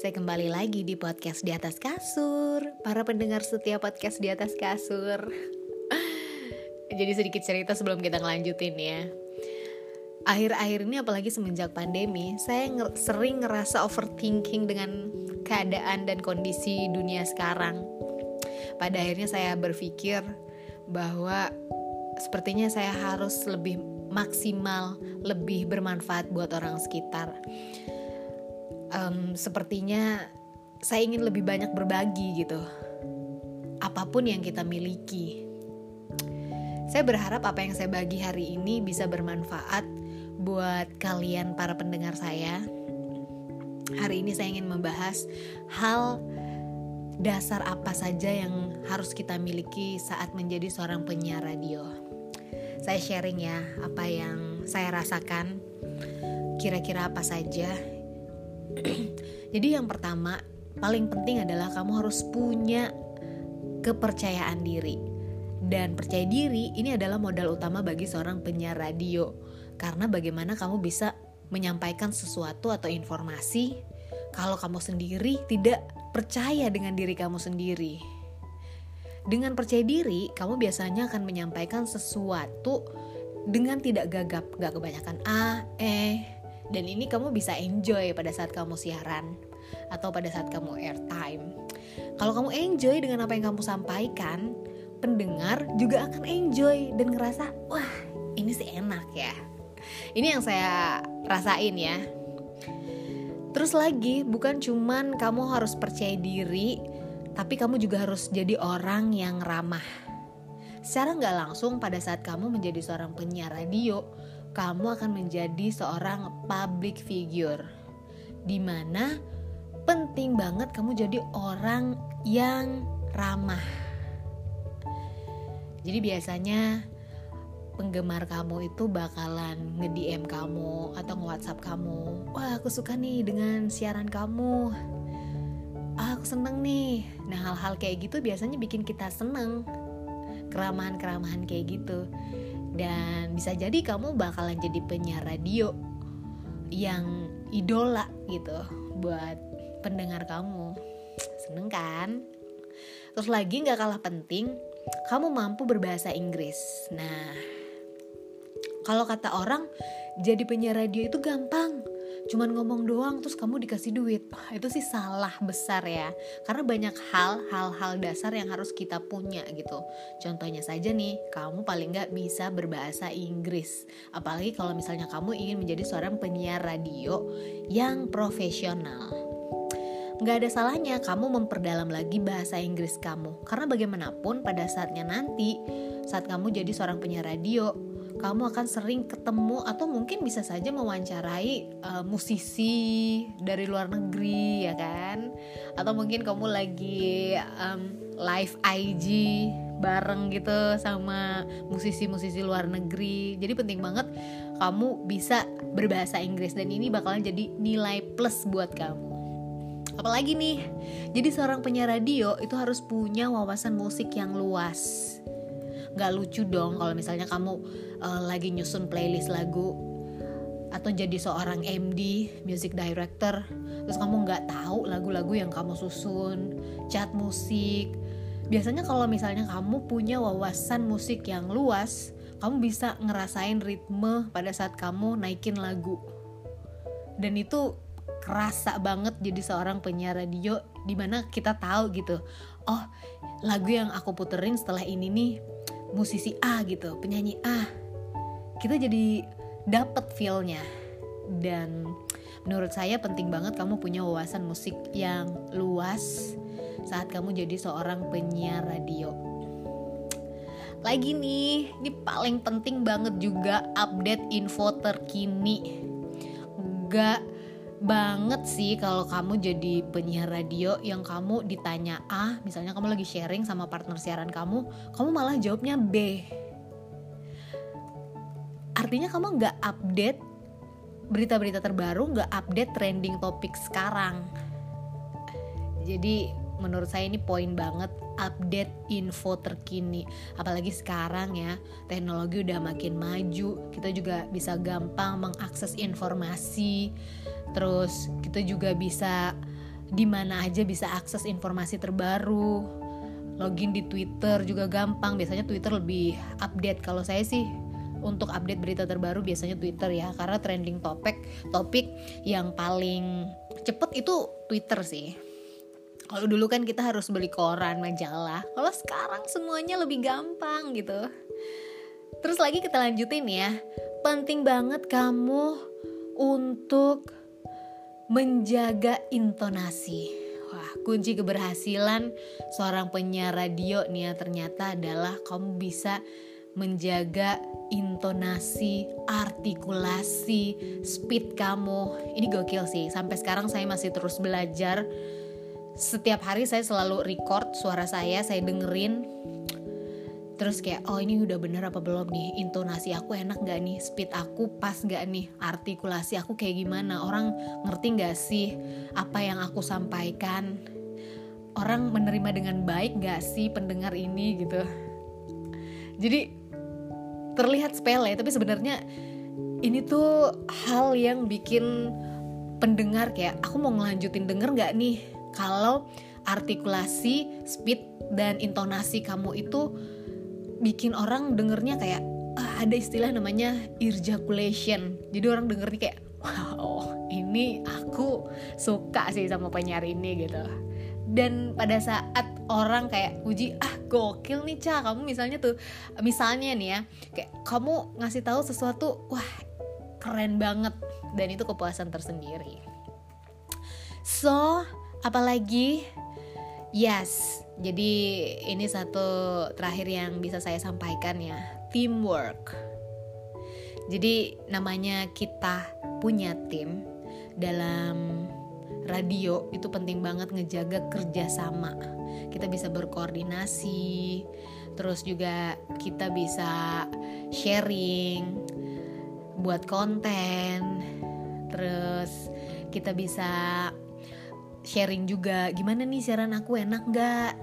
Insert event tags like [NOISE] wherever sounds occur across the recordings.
Saya kembali lagi di podcast di atas kasur. Para pendengar setiap podcast di atas kasur. [LAUGHS] Jadi sedikit cerita sebelum kita ngelanjutin ya. Akhir-akhir ini apalagi semenjak pandemi Saya nger sering ngerasa overthinking dengan keadaan dan kondisi dunia sekarang. Pada akhirnya saya berpikir bahwa Sepertinya saya harus lebih maksimal, lebih bermanfaat buat orang sekitar um, sepertinya saya ingin lebih banyak berbagi gitu. Apa pun yang kita miliki. Saya berharap apa yang saya bagi hari ini bisa bermanfaat buat kalian para pendengar saya. Hari ini saya ingin membahas hal dasar apa saja yang harus kita miliki saat menjadi seorang penyiar radio. Saya sharing ya apa yang saya rasakan. Kira-kira apa saja [CLEARS THROAT] Jadi yang pertama, paling penting adalah kamu harus punya kepercayaan diri. Dan percaya diri ini adalah modal utama bagi seorang penyiar radio. Karena bagaimana kamu bisa menyampaikan sesuatu atau informasi kalau kamu sendiri tidak percaya dengan diri kamu sendiri. Dengan percaya diri, kamu biasanya akan menyampaikan sesuatu dengan tidak gagap, gak kebanyakan A, E, dan ini kamu bisa enjoy pada saat kamu siaran atau pada saat kamu airtime. Kalau kamu enjoy dengan apa yang kamu sampaikan, pendengar juga akan enjoy dan ngerasa, wah ini sih enak ya. Ini yang saya rasain ya. Terus lagi, bukan cuman kamu harus percaya diri, tapi kamu juga harus jadi orang yang ramah. Secara nggak langsung pada saat kamu menjadi seorang penyiar radio, kamu akan menjadi seorang public figure di mana penting banget kamu jadi orang yang ramah jadi biasanya penggemar kamu itu bakalan nge-DM kamu atau nge-WhatsApp kamu. Wah, aku suka nih dengan siaran kamu. Ah, aku seneng nih. Nah, hal-hal kayak gitu biasanya bikin kita seneng. Keramahan-keramahan kayak gitu dan bisa jadi kamu bakalan jadi penyiar radio yang idola gitu buat pendengar kamu. Seneng kan? Terus lagi nggak kalah penting kamu mampu berbahasa Inggris. Nah kalau kata orang jadi penyiar radio itu gampang cuman ngomong doang terus kamu dikasih duit. Itu sih salah besar ya. Karena banyak hal hal-hal dasar yang harus kita punya gitu. Contohnya saja nih kamu paling nggak bisa berbahasa Inggris. Apalagi kalau misalnya kamu ingin menjadi seorang penyiar radio yang profesional. Nggak ada salahnya kamu memperdalam lagi bahasa Inggris kamu. Karena bagaimanapun pada saatnya nanti saat kamu jadi seorang penyiar radio kamu akan sering ketemu atau mungkin bisa saja mewawancarai uh, musisi dari luar negeri ya kan? Atau mungkin kamu lagi um, live IG bareng gitu sama musisi-musisi luar negeri. Jadi penting banget kamu bisa berbahasa Inggris dan ini bakalan jadi nilai plus buat kamu. Apalagi nih jadi seorang penyiar radio itu harus punya wawasan musik yang luas nggak lucu dong kalau misalnya kamu uh, lagi nyusun playlist lagu atau jadi seorang MD music director terus kamu nggak tahu lagu-lagu yang kamu susun cat musik. Biasanya kalau misalnya kamu punya wawasan musik yang luas kamu bisa ngerasain ritme pada saat kamu naikin lagu. Dan itu kerasa banget jadi seorang penyiar radio di mana kita tahu gitu oh lagu yang aku puterin setelah ini nih musisi A gitu penyanyi A. Kita jadi dapet feelnya. Dan menurut saya penting banget kamu punya wawasan musik yang luas saat kamu jadi seorang penyiar radio. Lagi nih ini paling penting banget juga update info terkini. Gak banget sih kalau kamu jadi penyiar radio yang kamu ditanya A, misalnya kamu lagi sharing sama partner siaran kamu, kamu malah jawabnya B. Artinya kamu nggak update berita-berita terbaru, nggak update trending topik sekarang. Jadi menurut saya ini poin banget update info terkini. Apalagi sekarang ya teknologi udah makin maju kita juga bisa gampang mengakses informasi. Terus kita juga bisa di mana aja bisa akses informasi terbaru. Login di Twitter juga gampang biasanya Twitter lebih update. Kalau saya sih untuk update berita terbaru biasanya Twitter ya karena trending topik topik yang paling cepet itu Twitter sih kalau dulu kan kita harus beli koran majalah kalau sekarang semuanya lebih gampang gitu terus lagi kita lanjutin ya penting banget kamu untuk menjaga intonasi Wah, kunci keberhasilan seorang penyiar radio nih ya ternyata adalah kamu bisa menjaga intonasi, artikulasi, speed kamu. Ini gokil sih. Sampai sekarang saya masih terus belajar. Setiap hari saya selalu record suara saya, saya dengerin. Terus kayak oh ini udah bener apa belum nih? Intonasi aku enak gak nih? Speed aku pas gak nih? Artikulasi aku kayak gimana? Orang ngerti gak sih apa yang aku sampaikan? Orang menerima dengan baik gak sih pendengar ini? Gitu. Jadi terlihat sepele tapi sebenarnya ini tuh hal yang bikin pendengar kayak aku mau ngelanjutin denger gak nih kalau artikulasi speed dan intonasi kamu itu bikin orang dengernya kayak ah, ada istilah namanya ejaculation. Jadi orang dengernya kayak wow ini aku suka sih sama penyiar ini gitu. Dan pada saat orang kayak uji ah gokil nih cah kamu misalnya tuh misalnya nih ya kayak kamu ngasih tahu sesuatu wah keren banget. Dan itu kepuasan tersendiri. So apalagi yes jadi ini satu terakhir yang bisa saya sampaikan ya, teamwork. Jadi namanya kita punya tim dalam radio itu penting banget ngejaga kerjasama. Kita bisa berkoordinasi, terus juga kita bisa sharing buat konten, terus kita bisa sharing juga gimana nih siaran aku? Enak gak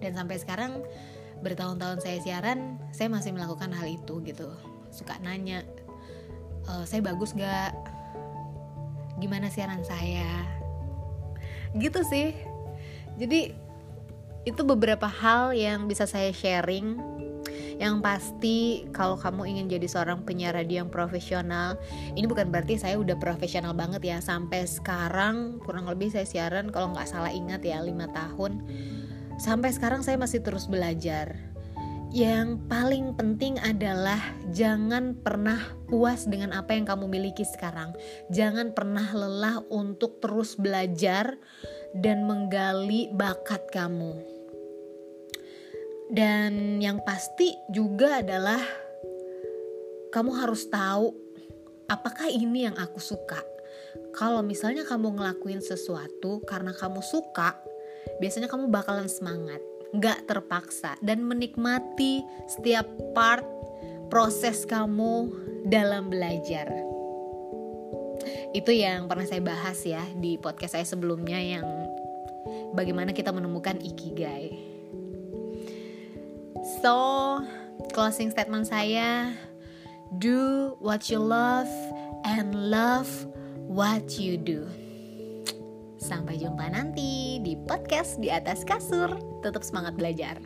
dan sampai sekarang bertahun-tahun saya siaran saya masih melakukan hal itu gitu. Suka nanya e, saya bagus gak gimana siaran saya? Gitu sih. Jadi itu beberapa hal yang bisa saya sharing yang pasti kalau kamu ingin jadi seorang penyiar radio yang profesional, ini bukan berarti saya udah profesional banget ya. Sampai sekarang kurang lebih saya siaran kalau nggak salah ingat ya 5 tahun. Sampai sekarang saya masih terus belajar. Yang paling penting adalah jangan pernah puas dengan apa yang kamu miliki sekarang. Jangan pernah lelah untuk terus belajar dan menggali bakat kamu dan yang pasti juga adalah kamu harus tahu apakah ini yang aku suka. Kalau misalnya kamu ngelakuin sesuatu karena kamu suka, biasanya kamu bakalan semangat, gak terpaksa, dan menikmati setiap part proses kamu dalam belajar. Itu yang pernah saya bahas ya di podcast saya sebelumnya yang bagaimana kita menemukan ikigai. So, closing statement saya, do what you love and love what you do. Sampai jumpa nanti di podcast di atas kasur. Tetap semangat belajar.